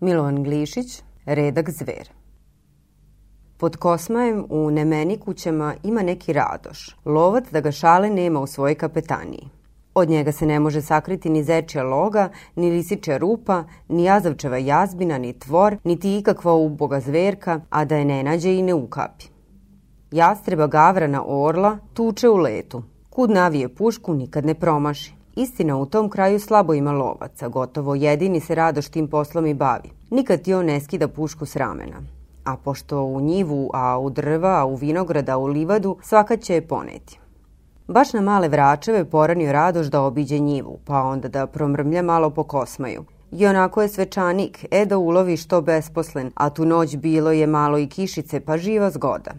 Milovan Glišić, Redak zver. Pod Kosmajem u Nemeni kućama ima neki radoš, lovac da ga šale nema u svojoj kapetaniji. Od njega se ne može sakriti ni zečja loga, ni lisičja rupa, ni jazavčeva jazbina, ni tvor, niti ikakva uboga zverka, a da je ne nađe i ne ukapi. Jastreba gavrana orla tuče u letu. Kud navije pušku nikad ne promaši. Istina, u tom kraju slabo ima lovaca, gotovo jedini se Radoš tim poslom i bavi. Nikad ti on ne skida pušku s ramena. A pošto u njivu, a u drva, a u vinograda, u livadu, svaka će je poneti. Baš na male vračeve poranio Radoš da obiđe njivu, pa onda da promrmlja malo po kosmaju. I onako je svečanik, e da ulovi što besposlen, a tu noć bilo je malo i kišice, pa živa zgoda.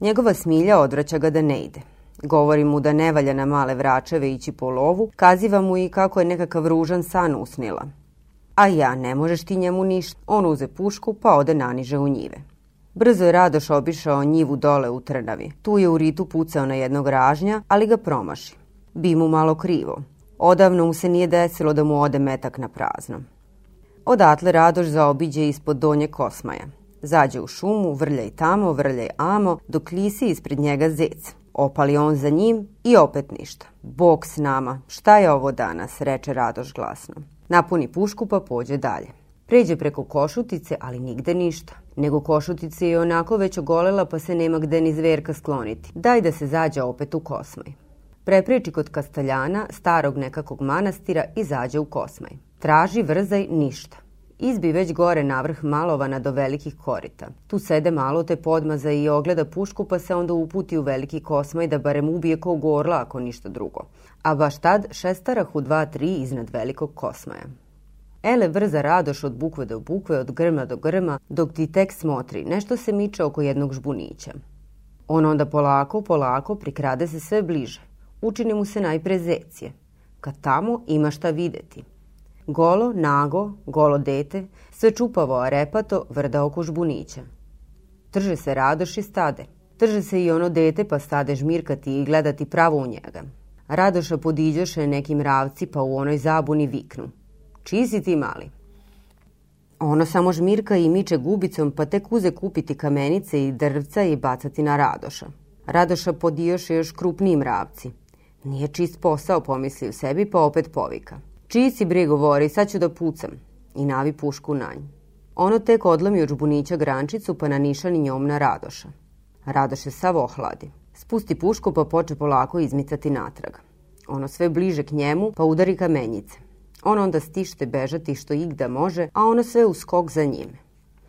Njegova smilja odvraća ga da ne ide. Govori mu da ne valja na male vračeve ići po lovu, kaziva mu i kako je nekakav ružan san usnila. A ja, ne možeš ti njemu ništa. On uze pušku pa ode naniže u njive. Brzo je Radoš obišao njivu dole u Trnavi. Tu je u ritu pucao na jednog ražnja, ali ga promaši. Bi mu malo krivo. Odavno mu se nije desilo da mu ode metak na prazno. Odatle Radoš zaobiđe ispod donje Kosmaja. Zađe u šumu, vrljaj tamo, vrljaj amo, dok lisi ispred njega zec. Opali on za njim i opet ništa. Bog s nama, šta je ovo danas, reče Radoš glasno. Napuni pušku pa pođe dalje. Pređe preko košutice, ali nigde ništa. Nego košutice je onako već ogolela pa se nema gde ni zverka skloniti. Daj da se zađe opet u Kosmaj. Prepreči kod Kastaljana, starog nekakvog manastira i zađe u Kosmaj. Traži vrzaj ništa. Izbi već gore navrh malovana do velikih korita. Tu sede malo te podmaza i ogleda pušku pa se onda uputi u veliki kosmaj da barem ubije ko gorla ako ništa drugo. A baš tad šestarah u dva tri iznad velikog kosmaja. Ele vrza radoš od bukve do bukve, od grma do grma, dok ti tek smotri, nešto se miče oko jednog žbunića. On onda polako, polako prikrade se sve bliže. Učini mu se najpre zecije. Kad tamo ima šta videti – Golo, nago, golo dete, sve čupavo, a repato, vrda oko žbunića. Trže se Radoš i stade. Trže se i ono dete, pa stade žmirkati i gledati pravo u njega. Radoša podiđoše nekim ravci, pa u onoj zabuni viknu. Čiji si ti mali? Ono samo žmirka i miče gubicom, pa tek uze kupiti kamenice i drvca i bacati na Radoša. Radoša podijoše još krupnijim ravci. Nije čist posao, pomisli u sebi, pa opet povika. Čiji si bre govori, sad ću da pucam. I navi pušku na nj. Ono tek odlomi od žbunića grančicu pa na nišani njom na Radoša. Radoš je sav ohladi. Spusti pušku pa poče polako izmicati natrag. Ono sve bliže k njemu pa udari kamenjice. On onda stište bežati što igda može, a ono sve u skok za njime.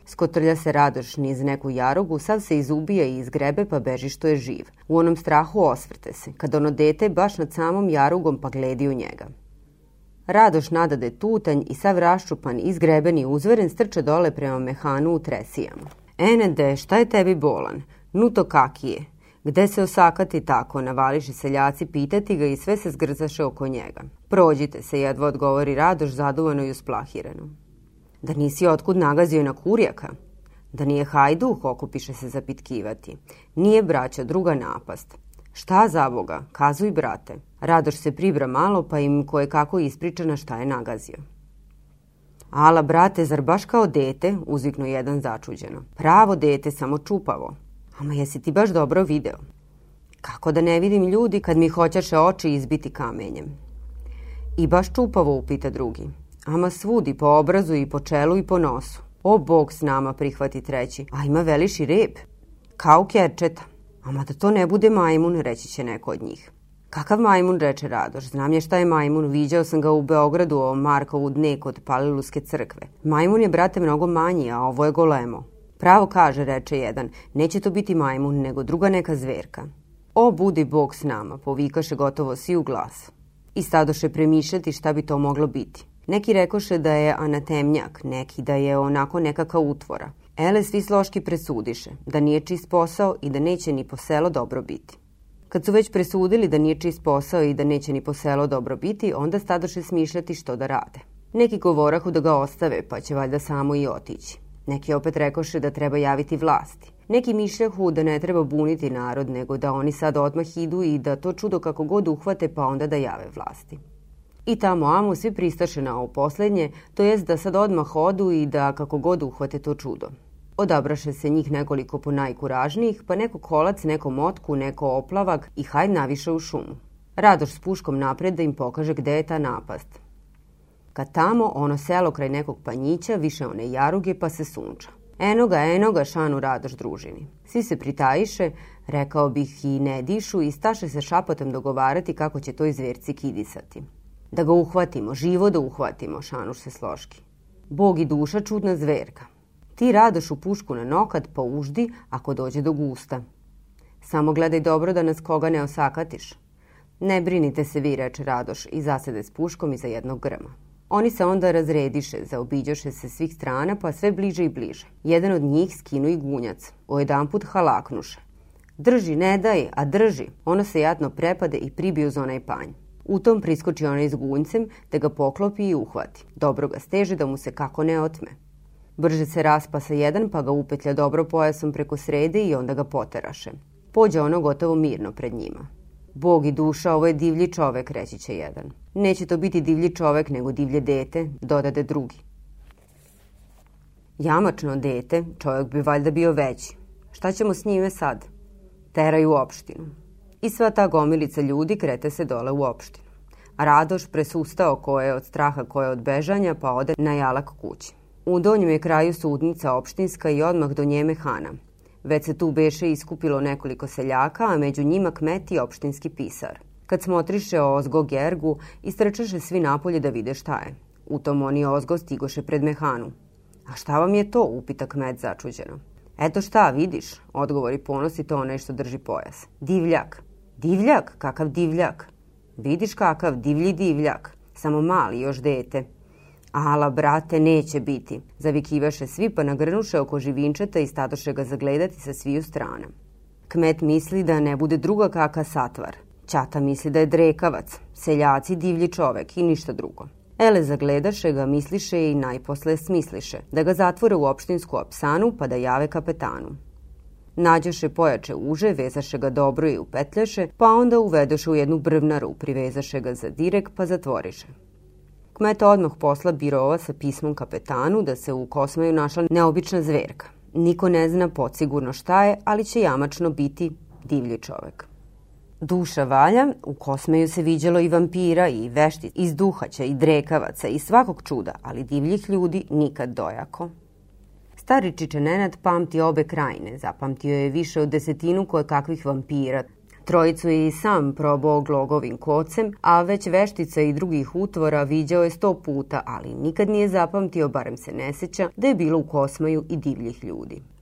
Skotrlja se Radoš niz neku jarugu, sav se izubija i izgrebe pa beži što je živ. U onom strahu osvrte se, kad ono dete baš nad samom jarugom pa gledi u njega. Radoš nadade tutanj i sav raščupan, izgreben i uzveren strče dole prema mehanu u tresijama. Enede, šta je tebi bolan? Nu to kaki je? Gde se osakati tako, navališe seljaci pitati ga i sve se zgrzaše oko njega. Prođite se, jedva odgovori Radoš zaduvano i usplahirano. Da nisi otkud nagazio na kurjaka? Da nije hajduh, okupiše se zapitkivati. Nije braća, druga napast. Šta za Boga, kazuj brate. Radoš se pribra malo pa im koje kako ispriča na šta je nagazio. Ala, brate, zar baš kao dete, uzviknu jedan začuđeno. Pravo dete, samo čupavo. Ama jesi ti baš dobro video? Kako da ne vidim ljudi kad mi hoćaše oči izbiti kamenjem? I baš čupavo, upita drugi. Ama svudi, po obrazu i po čelu i po nosu. O, Bog s nama, prihvati treći. A ima veliši rep. Kao kerčeta. Ama da to ne bude majmun, reći će neko od njih. Kakav majmun, reče Radoš. Znam je šta je majmun, viđao sam ga u Beogradu o Markovu dne kod Paliluske crkve. Majmun je, brate, mnogo manji, a ovo je golemo. Pravo kaže, reče jedan, neće to biti majmun, nego druga neka zverka. O, budi Bog s nama, povikaše gotovo svi u glas. I stadoše premišljati šta bi to moglo biti. Neki rekoše da je anatemnjak, neki da je onako nekaka utvora. Ele svi sloški presudiše, da nije čist posao i da neće ni po selo dobro biti. Kad su već presudili da nije čist posao i da neće ni po selo dobro biti, onda stadoše smišljati što da rade. Neki govorahu da ga ostave, pa će valjda samo i otići. Neki opet rekoše da treba javiti vlasti. Neki mišljahu da ne treba buniti narod, nego da oni sad odmah idu i da to čudo kako god uhvate pa onda da jave vlasti. I tamo amo svi pristaše na ovo poslednje, to jest da sad odmah odu i da kako god uhvate to čudo. Odabraše se njih nekoliko po najkuražnijih, pa neko kolac, neko motku, neko oplavak i hajde naviše u šumu. Radoš s puškom napred da im pokaže gde je ta napast. Kad tamo, ono selo kraj nekog panjića, više one jaruge pa se sunča. Eno ga, eno ga, šanu Radoš družini. Svi se pritajiše, rekao bih i ne dišu i staše se šapotom dogovarati kako će to izverci kidisati. Da ga uhvatimo, živo da uhvatimo, šanuš se sloški. Bog i duša čudna zverka. Ti radoš u pušku na nokat pa uždi ako dođe do gusta. Samo gledaj dobro da nas koga ne osakatiš. Ne brinite se vi, reče Radoš i zasede s puškom iza jednog grma. Oni se onda razrediše, zaobiđoše se svih strana pa sve bliže i bliže. Jedan od njih skinu i gunjac, o jedan put halaknuše. Drži, ne daj, a drži. Ono se jadno prepade i pribije uz onaj panj. U tom priskoči onaj s gunjcem, te ga poklopi i uhvati. Dobro ga steže da mu se kako ne otme. Brže se raspa sa jedan, pa ga upetlja dobro pojasom preko srede i onda ga poteraše. Pođe ono gotovo mirno pred njima. Bog i duša, ovo je divlji čovek, reći će jedan. Neće to biti divlji čovek, nego divlje dete, dodade drugi. Jamačno dete, čovjek bi valjda bio veći. Šta ćemo s njime sad? Teraju u opštinu. I sva ta gomilica ljudi krete se dole u opštinu. Radoš presustao ko je od straha, ko je od bežanja, pa ode na jalak kući. U donjem je kraju sudnica opštinska i odmah do njeme Hana. Već se tu beše iskupilo nekoliko seljaka, a među njima kmet i opštinski pisar. Kad smotriše ozgo Gergu, istrčaše svi napolje da vide šta je. U tom oni ozgo stigoše pred mehanu. A šta vam je to? upita kmet začuđeno. Eto šta, vidiš, odgovori ponosi to onaj što drži pojas. Divljak. Divljak? Kakav divljak? Vidiš kakav, divlji divljak. Samo mali, još dete. Ala, brate, neće biti. Zavikivaše svi pa nagrnuše oko živinčeta i stadoše ga zagledati sa sviju strana. Kmet misli da ne bude druga kaka satvar. Ćata misli da je drekavac, seljaci divlji čovek i ništa drugo. Ele zagledaše ga, misliše i najposle smisliše, da ga zatvore u opštinsku apsanu pa da jave kapetanu. Nađoše pojače uže, vezaše ga dobro i upetljaše, pa onda uvedoše u jednu brvnaru, privezaše ga za direk pa zatvoriše. Kmeta odmah posla birova sa pismom kapetanu da se u Kosmaju našla neobična zverka. Niko ne zna podsigurno šta je, ali će jamačno biti divlji čovek. Duša valja, u Kosmeju se viđalo i vampira i vešti iz duhaća i drekavaca i svakog čuda, ali divljih ljudi nikad dojako. Stari Čiče Nenad pamti obe krajine, zapamtio je više od desetinu koje kakvih vampira, Trojicu je i sam probao glogovim kocem, a već veštica i drugih utvora viđao je sto puta, ali nikad nije zapamtio, barem se ne seća, da je bilo u Kosmaju i divljih ljudi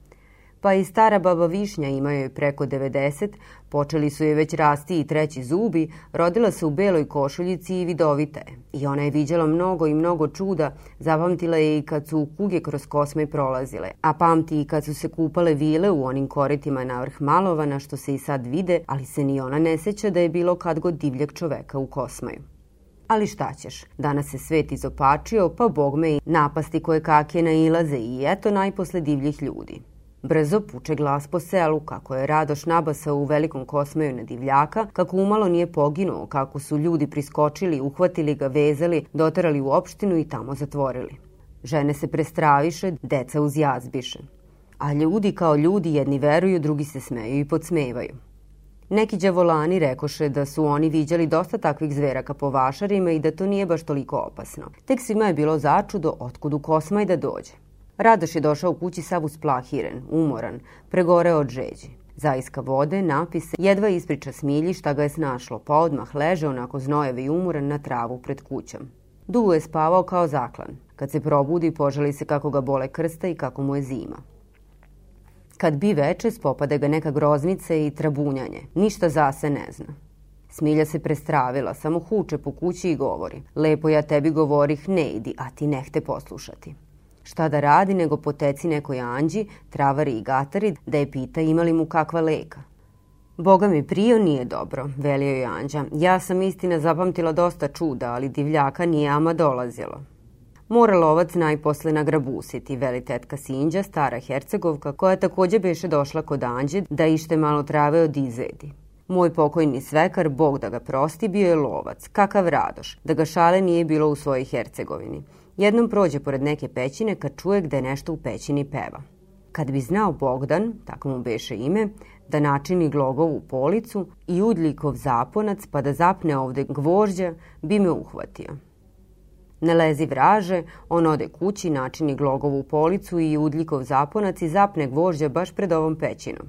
pa i stara baba Višnja ima joj preko 90, počeli su je već rasti i treći zubi, rodila se u beloj košuljici i vidovite. I ona je viđala mnogo i mnogo čuda, zapamtila je i kad su kuge kroz kosme prolazile, a pamti i kad su se kupale vile u onim koritima na vrh Malovana što se i sad vide, ali se ni ona ne seća da je bilo kad god divljeg čoveka u Kosmaju. Ali šta ćeš, danas se svet izopačio, pa bog me i napasti koje kakje nailaze i eto najposle divljih ljudi. Brzo puče glas po selu kako je Radoš nabasao u velikom kosmeju na divljaka, kako umalo nije poginuo, kako su ljudi priskočili, uhvatili ga, vezali, doterali u opštinu i tamo zatvorili. Žene se prestraviše, deca uzjazbiše. A ljudi kao ljudi jedni veruju, drugi se smeju i podsmevaju. Neki đavolani rekoše da su oni viđali dosta takvih zveraka po vašarima i da to nije baš toliko opasno. Tek svima je bilo začudo otkud u Kosmaj da dođe. Radoš je došao kući sav usplahiren, umoran, pregoreo od žeđi. Zaiska vode, napise, jedva ispriča smilji šta ga je snašlo, pa odmah leže onako znojevi i umoran na travu pred kućom. Dugo je spavao kao zaklan. Kad se probudi, požali se kako ga bole krsta i kako mu je zima. Kad bi veče, spopade ga neka groznica i trabunjanje. Ništa za se ne zna. Smilja se prestravila, samo huče po kući i govori. Lepo ja tebi govorih, ne idi, a ti nehte poslušati. Šta da radi nego poteci nekoj anđi, travari i gatari, da je pita ima li mu kakva leka. Boga mi prio nije dobro, velio je anđa. Ja sam istina zapamtila dosta čuda, ali divljaka nije ama dolazilo. Mora lovac najposle nagrabusiti, veli tetka Sinđa, stara hercegovka, koja takođe beše došla kod Anđe da ište malo trave od izedi. Moj pokojni svekar, Bog da ga prosti, bio je lovac, kakav radoš, da ga šale nije bilo u svojoj Hercegovini. Jednom prođe pored neke pećine kad čuje gde nešto u pećini peva. Kad bi znao Bogdan, tako mu beše ime, da načini glogovu policu i udljikov zaponac pa da zapne ovde gvožđa, bi me uhvatio. Ne lezi vraže, on ode kući, načini glogovu policu i udljikov zaponac i zapne gvožđa baš pred ovom pećinom.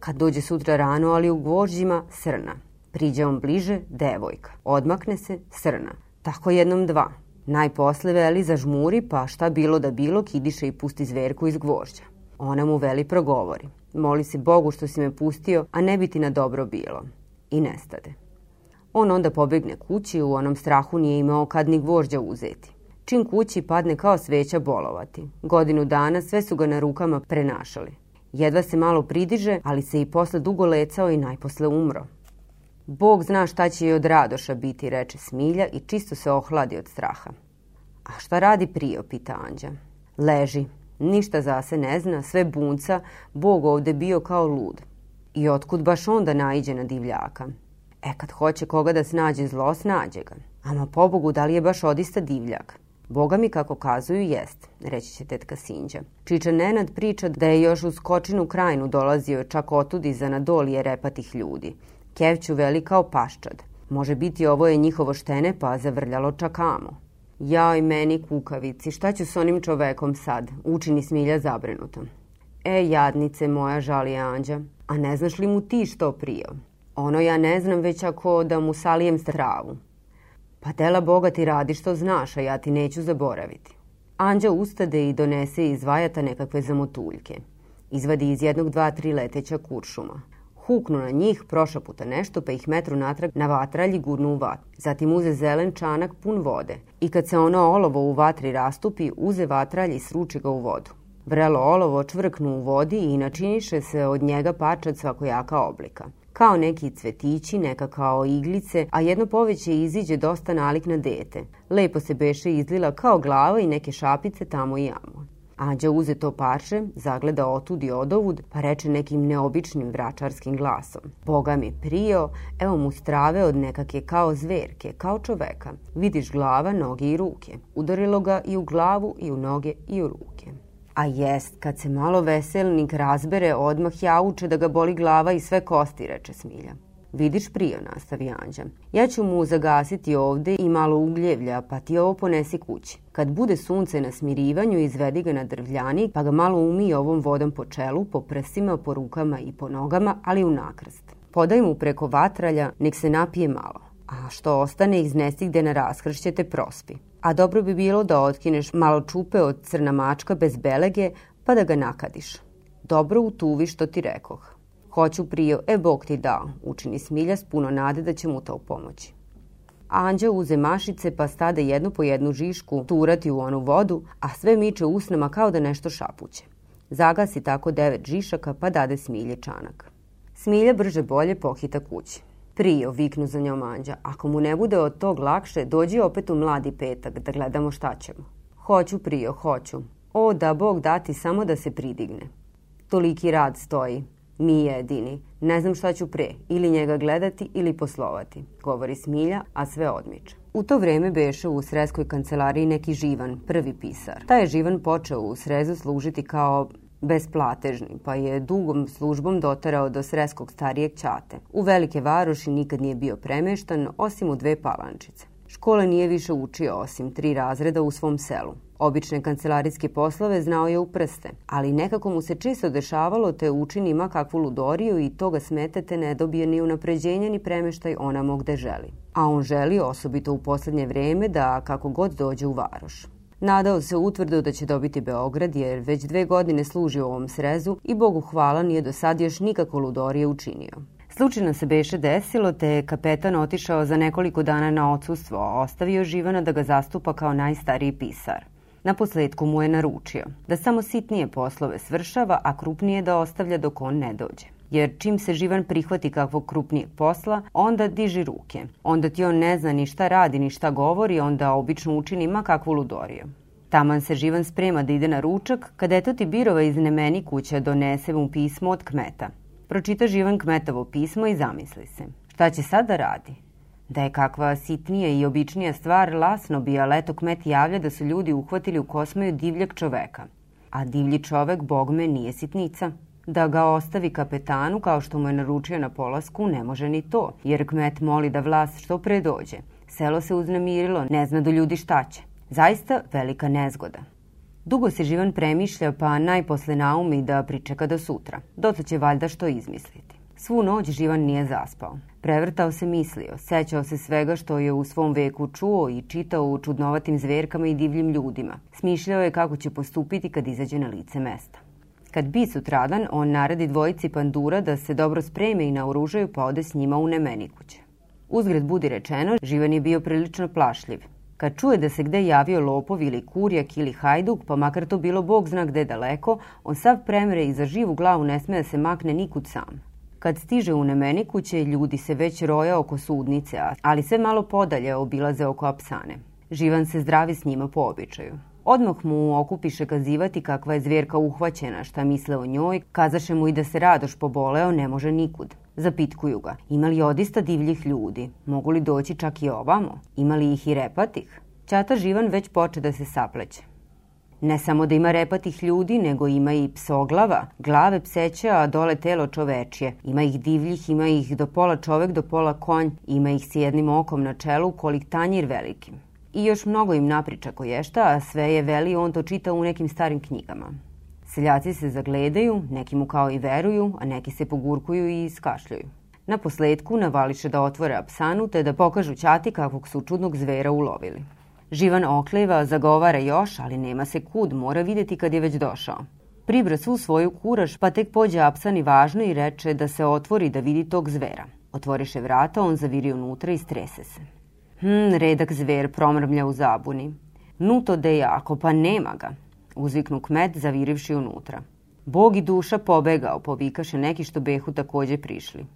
Kad dođe sutra rano, ali u gvožđima, srna. Priđe on bliže, devojka. Odmakne se, srna. Tako jednom dva. Najposle veli zažmuri, pa šta bilo da bilo, kidiše i pusti zverku iz gvožđa. Ona mu veli progovori. Moli se Bogu što si me pustio, a ne bi ti na dobro bilo. I nestade. On onda pobegne kući, u onom strahu nije imao kad ni gvožđa uzeti. Čim kući padne kao sveća bolovati. Godinu dana sve su ga na rukama prenašali. Jedva se malo pridiže, ali se i posle dugo lecao i najposle umro. Bog zna šta će i od Radoša biti, reče Smilja i čisto se ohladi od straha. A šta radi Prio, pita Anđa. Leži, ništa za se ne zna, sve bunca, Bog ovde bio kao lud. I otkud baš onda naiđe na divljaka? E kad hoće koga da snađe zlo, snađe ga. Ama pobogu, da li je baš odista divljak? Boga mi, kako kazuju, jest, reći će tetka Sinđa. Čiča Nenad priča da je još u skočinu krajinu dolazio čak otud iza nadolije repatih ljudi. Kevću veli kao paščad. Može biti ovo je njihovo štene pa zavrljalo čakamo. Jaj, meni kukavici, šta ću s onim čovekom sad? Učini smilja zabrinuto. E, jadnice moja, žali Anđa, a ne znaš li mu ti što prio? Ono ja ne znam već ako da mu salijem stravu. Pa tela Boga ti radi što znaš, a ja ti neću zaboraviti. Anđa ustade i donese iz vajata nekakve zamotuljke. Izvadi iz jednog dva, tri leteća kuršuma. Huknu na njih, prošaputa nešto, pa ih metru natrag na vatralji gurnu u vatru. Zatim uze zelen čanak pun vode. I kad se ono olovo u vatri rastupi, uze vatralj i sruči ga u vodu. Vrelo olovo čvrknu u vodi i načiniše se od njega pačad svakojaka oblika kao neki cvetići, neka kao iglice, a jedno poveće iziđe dosta nalik na dete. Lepo se beše izlila kao glava i neke šapice tamo i amo. Anđa uze to parče, zagleda otud i odovud, pa reče nekim neobičnim vračarskim glasom. Boga mi prio, evo mu strave od nekake kao zverke, kao čoveka. Vidiš glava, noge i ruke. Udarilo ga i u glavu, i u noge, i u ruke. A jest, kad se malo veselnik razbere, odmah jauče da ga boli glava i sve kosti, reče Smilja. Vidiš prio, nastavi Anđa. Ja ću mu zagasiti ovde i malo ugljevlja, pa ti ovo ponesi kući. Kad bude sunce na smirivanju, izvedi ga na drvljani, pa ga malo umij ovom vodom po čelu, po prsima, po rukama i po nogama, ali u nakrst. Podaj mu preko vatralja, nek se napije malo. A što ostane, iznesi gde na raskršće te prospi a dobro bi bilo da otkineš malo čupe od crna mačka bez belege pa da ga nakadiš. Dobro utuvi što ti rekoh. Hoću prio, e Bog ti dao, učini smilja s puno nade da će mu to pomoći. Anđa uze mašice pa stade jednu po jednu žišku turati u onu vodu, a sve miče usnama kao da nešto šapuće. Zagasi tako devet žišaka pa dade smilje čanak. Smilja brže bolje pohita kući. Prio, viknu za njom Anđa. Ako mu ne bude od tog lakše, dođi opet u mladi petak da gledamo šta ćemo. Hoću, Prio, hoću. O, da Bog dati samo da se pridigne. Toliki rad stoji. Mi jedini. Ne znam šta ću pre, ili njega gledati ili poslovati, govori Smilja, a sve odmiče. U to vreme beše u Sreskoj kancelariji neki Živan, prvi pisar. Taj je Živan počeo u Srezu služiti kao besplatežni, pa je dugom službom dotarao do Sreskog starijeg ćate. U velike varoši nikad nije bio premeštan, osim u dve palančice. Škole nije više učio osim tri razreda u svom selu. Obične kancelarijske poslove znao je u prste, ali nekako mu se često dešavalo te učini ima kakvu ludoriju i toga smetete ne dobije ni unapređenja ni premeštaj onamo gde želi. A on želi, osobito u poslednje vreme, da kako god dođe u varoš. Nadao se utvrdo da će dobiti Beograd jer već dve godine služi u ovom srezu i Bogu hvala nije do sad još nikako ludorije učinio. Slučajno se beše desilo te je kapetan otišao za nekoliko dana na odsustvo, a ostavio Živana da ga zastupa kao najstariji pisar. Na posledku mu je naručio da samo sitnije poslove svršava, a krupnije da ostavlja dok on ne dođe jer čim se Živan prihvati kakvog krupnijeg posla, onda diži ruke. Onda ti on ne zna ni šta radi, ni šta govori, onda obično učini ma kakvu ludoriju. Taman se Živan sprema da ide na ručak, kada eto ti Birova iz Nemeni kuća donese mu pismo od kmeta. Pročita Živan Kmetovo pismo i zamisli se. Šta će sad da radi? Da je kakva sitnija i običnija stvar, lasno bi, ali eto kmet javlja da su ljudi uhvatili u kosmaju divljeg čoveka. A divlji čovek, bogme, nije sitnica. Da ga ostavi kapetanu, kao što mu je naručio na polasku, ne može ni to, jer kmet moli da vlast što pre dođe. Selo se uznemirilo, ne zna do ljudi šta će. Zaista velika nezgoda. Dugo se Živan premišlja, pa najposle naumi da pričeka do sutra. Doto će valjda što izmisliti. Svu noć Živan nije zaspao. Prevrtao se mislio, sećao se svega što je u svom veku čuo i čitao u čudnovatim zverkama i divljim ljudima. Smišljao je kako će postupiti kad izađe na lice mesta. Kad bi sutradan, on naredi dvojici pandura da se dobro spreme i naoružaju pa ode s njima u Nemenikuće. Uzgred budi rečeno, Živan je bio prilično plašljiv. Kad čuje da se gde javio lopov ili kurjak ili hajduk, pa makar to bilo bog zna gde daleko, on sav premre i za živu glavu ne sme da se makne nikud sam. Kad stiže u Nemenikuće, ljudi se već roja oko sudnice, ali sve malo podalje obilaze oko apsane. Živan se zdravi s njima po običaju. Odmah mu okupiše kazivati kakva je zvjerka uhvaćena, šta misle o njoj, kazaše mu i da se Radoš poboleo ne može nikud. Zapitkuju ga, ima li odista divljih ljudi? Mogu li doći čak i ovamo? Ima li ih i repatih? Ćata Živan već poče da se sapleće. Ne samo da ima repatih ljudi, nego ima i psoglava, glave pseće, a dole telo čovečije. Ima ih divljih, ima ih do pola čovek, do pola konj, ima ih s jednim okom na čelu, kolik tanjir velikim. I još mnogo im napriča koješta, a sve je veli, on to čita u nekim starim knjigama. Seljaci se zagledaju, neki mu kao i veruju, a neki se pogurkuju i iskašljuju. Na posledku navališe da otvore apsanu te da pokažu ćati kakvog su čudnog zvera ulovili. Živan okleva, zagovara još, ali nema se kud, mora videti kad je već došao. Pribra svu svoju kuraž, pa tek pođe apsani važno i reče da se otvori da vidi tog zvera. Otvoriše vrata, on zaviri unutra i strese se. Hm, redak zver promrmlja u zabuni. Nuto de jako, pa nema ga, uzviknu kmet zavirivši unutra. Bog i duša pobegao, povikaše neki što behu takođe prišli.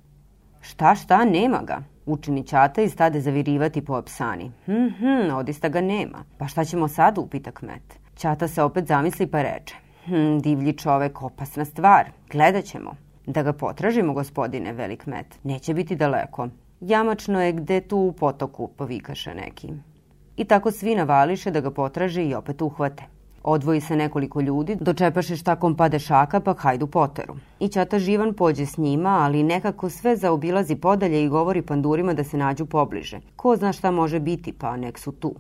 Šta, šta, nema ga, učini ćata i stade zavirivati po apsani. Hm, hm, odista ga nema. Pa šta ćemo sad, upita kmet. Ćata se opet zamisli pa reče. Hm, divlji čovek, opasna stvar, gledat ćemo. Da ga potražimo, gospodine, velik met. Neće biti daleko. Jamačno je gde tu u potoku, povikaše neki. I tako svi navališe da ga potraže i opet uhvate. Odvoji se nekoliko ljudi, dočepaše štakom pade šaka pa hajdu poteru. I ćata Živan pođe s njima, ali nekako sve zaobilazi podalje i govori pandurima da se nađu pobliže. Ko zna šta može biti, pa nek su tu.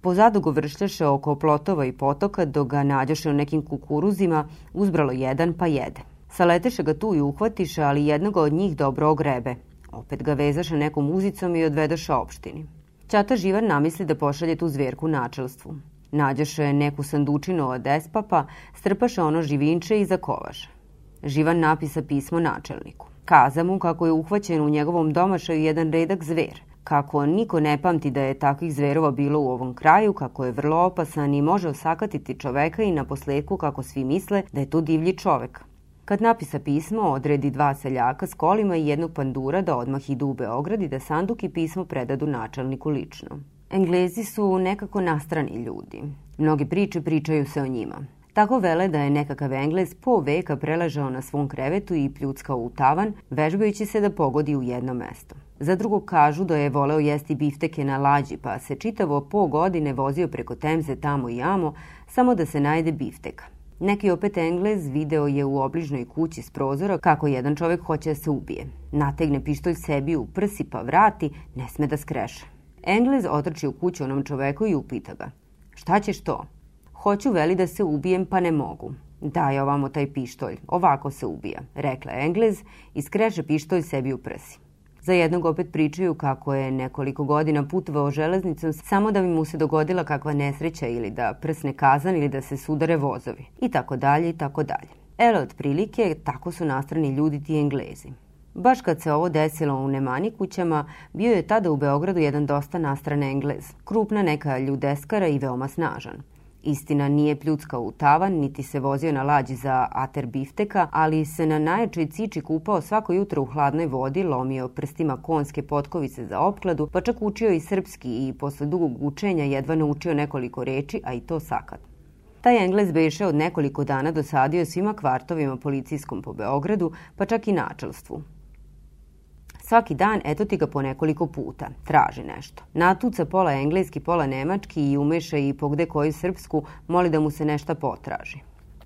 Pozadugo vršljaše oko plotova i potoka, dok ga nađoše u nekim kukuruzima, uzbralo jedan pa jede. Saleteše ga tu i uhvatiše, ali jednog od njih dobro ogrebe. Opet ga vezaše nekom uzicom i odvedoše opštini. Ćata Živan namisli da pošalje tu zverku načelstvu. Nađoše neku sandučinu od espapa, strpaše ono živinče i zakovaše. Živan napisa pismo načelniku. Kaza mu kako je uhvaćen u njegovom domašaju jedan redak zver, kako niko ne pamti da je takvih zverova bilo u ovom kraju, kako je vrlo opasan i može osakatiti čoveka i na posledku kako svi misle da je to divlji čovek. Kad napisa pismo, odredi dva seljaka s kolima i jednog pandura da odmah idu u Beograd i da sanduk i pismo predadu načelniku lično. Englezi su nekako nastrani ljudi. Mnogi priče pričaju se o njima. Tako vele da je nekakav Englez po veka preležao na svom krevetu i pljuckao u tavan, vežbajući se da pogodi u jedno mesto. Za drugo kažu da je voleo jesti bifteke na lađi, pa se čitavo po godine vozio preko Temze tamo i amo, samo da se najde bifteka. Neki opet Englez video je u obližnoj kući s prozora kako jedan čovek hoće da se ubije. Nategne pištolj sebi u prsi pa vrati, ne sme da skreše. Englez otrči u kuću onom čoveku i upita ga. Šta ćeš to? Hoću veli da se ubijem pa ne mogu. Daj ovamo taj pištolj, ovako se ubija, rekla Englez i skreše pištolj sebi u prsi. Za jednog opet pričaju kako je nekoliko godina putovao železnicom samo da bi mu se dogodila kakva nesreća ili da prsne kazan ili da se sudare vozovi i tako dalje i tako dalje. Ele, otprilike, tako su nastrani ljudi ti englezi. Baš kad se ovo desilo u Nemani kućama, bio je tada u Beogradu jedan dosta nastran englez, krupna neka ljudeskara i veoma snažan. Istina nije pljuckao u tavan, niti se vozio na lađi za ater bifteka, ali se na najjačoj ciči kupao svako jutro u hladnoj vodi, lomio prstima konske potkovice za opkladu, pa čak učio i srpski i posle dugog učenja jedva naučio nekoliko reči, a i to sakat. Taj Englez beše od nekoliko dana dosadio svima kvartovima policijskom po Beogradu, pa čak i načelstvu. Svaki dan eto ti ga po nekoliko puta, traži nešto. Natuca pola engleski, pola nemački i umeša i pogde koju srpsku, moli da mu se nešto potraži.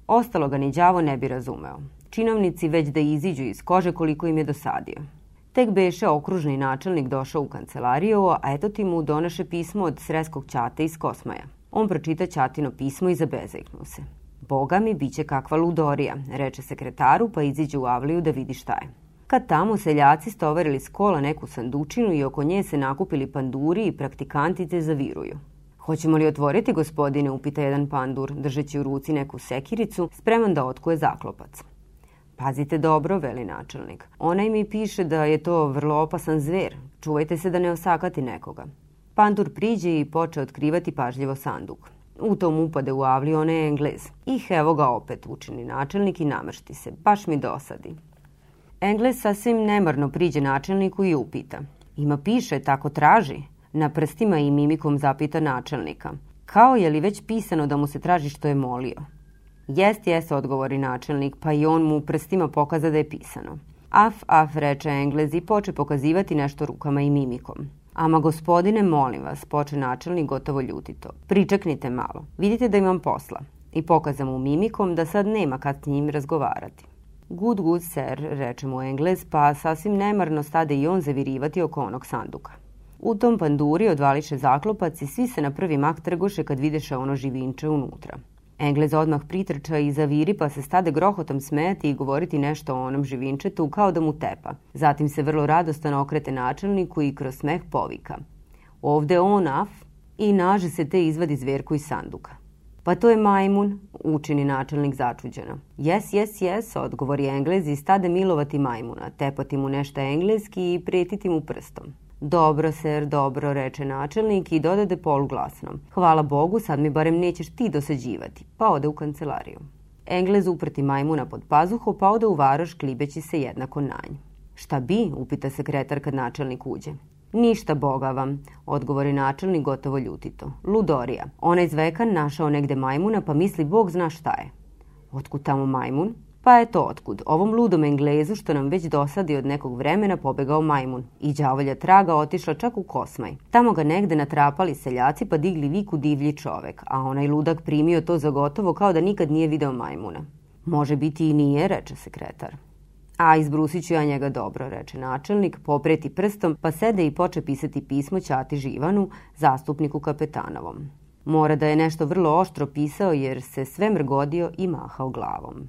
Ostalo ga ni đavo ne bi razumeo. Činovnici već da iziđu iz kože koliko im je dosadio. Tek beše okružni načelnik došao u kancelariju, a eto ti mu donaše pismo od sreskog ćate iz Kosmaja. On pročita ćatino pismo i zabezeknu se. Boga mi, biće kakva ludorija, reče sekretaru, pa iziđe u avliju da vidi šta je. Kad tamo seljaci stovarili s kola neku sandučinu i oko nje se nakupili panduri i praktikantice zaviruju. Hoćemo li otvoriti, gospodine, upita jedan pandur, držeći u ruci neku sekiricu, spreman da otkuje zaklopac. Pazite dobro, veli načelnik. Onaj mi piše da je to vrlo opasan zver. Čuvajte se da ne osakati nekoga. Pandur priđe i poče otkrivati pažljivo sanduk. U tom upade u avli onaj englez. Ih, evo ga opet, učini načelnik i namršti se. Baš mi dosadi. Englez sasvim nemarno priđe načelniku i upita. Ima piše, tako traži. Na prstima i mimikom zapita načelnika. Kao je li već pisano da mu se traži što je molio? Jest, jest, odgovori načelnik, pa i on mu prstima pokaza da je pisano. Af, af, reče Englez i poče pokazivati nešto rukama i mimikom. Ama gospodine, molim vas, poče načelnik gotovo ljutito. Pričeknite malo, vidite da imam posla. I pokaza mu mimikom da sad nema kad s njim razgovarati. Good, good, sir, reče mu Englez, pa sasvim nemarno stade i on zavirivati oko onog sanduka. U tom panduri odvališe zaklopac i svi se na prvi mak trgoše kad videše ono živinče unutra. Englez odmah pritrča i zaviri pa se stade grohotom smeti i govoriti nešto o onom živinčetu kao da mu tepa. Zatim se vrlo radostan okrete načelniku i kroz smeh povika. Ovde on af i naže se te izvadi zverku iz sanduka. Pa to je majmun, učini načelnik začuđeno. Jes, jes, jes, odgovori Englez i stade milovati majmuna, tepati mu nešto engleski i prijetiti mu prstom. Dobro, ser, dobro, reče načelnik i dodade poluglasnom. Hvala Bogu, sad mi barem nećeš ti dosađivati. Pa ode u kancelariju. Englez uprti majmuna pod pazuhu, pa ode u varoš klibeći se jednako nanj. Šta bi, upita sekretar kad načelnik uđe. Ništa boga vam, odgovori načelnik gotovo ljutito. Ludorija. Onaj zvekan našao negde majmuna pa misli bog zna šta je. Otkud tamo majmun? Pa eto otkud. Ovom ludom Englezu što nam već dosadi od nekog vremena pobegao majmun. I đavolja traga otišla čak u Kosmaj. Tamo ga negde natrapali seljaci pa digli viku divlji čovek, a onaj ludak primio to za gotovo kao da nikad nije video majmuna. Može biti i nije, reče sekretar. A izbrusit ću ja njega dobro, reče načelnik, popreti prstom, pa sede i poče pisati pismo Ćati Živanu, zastupniku kapetanovom. Mora da je nešto vrlo oštro pisao jer se sve mrgodio i mahao glavom.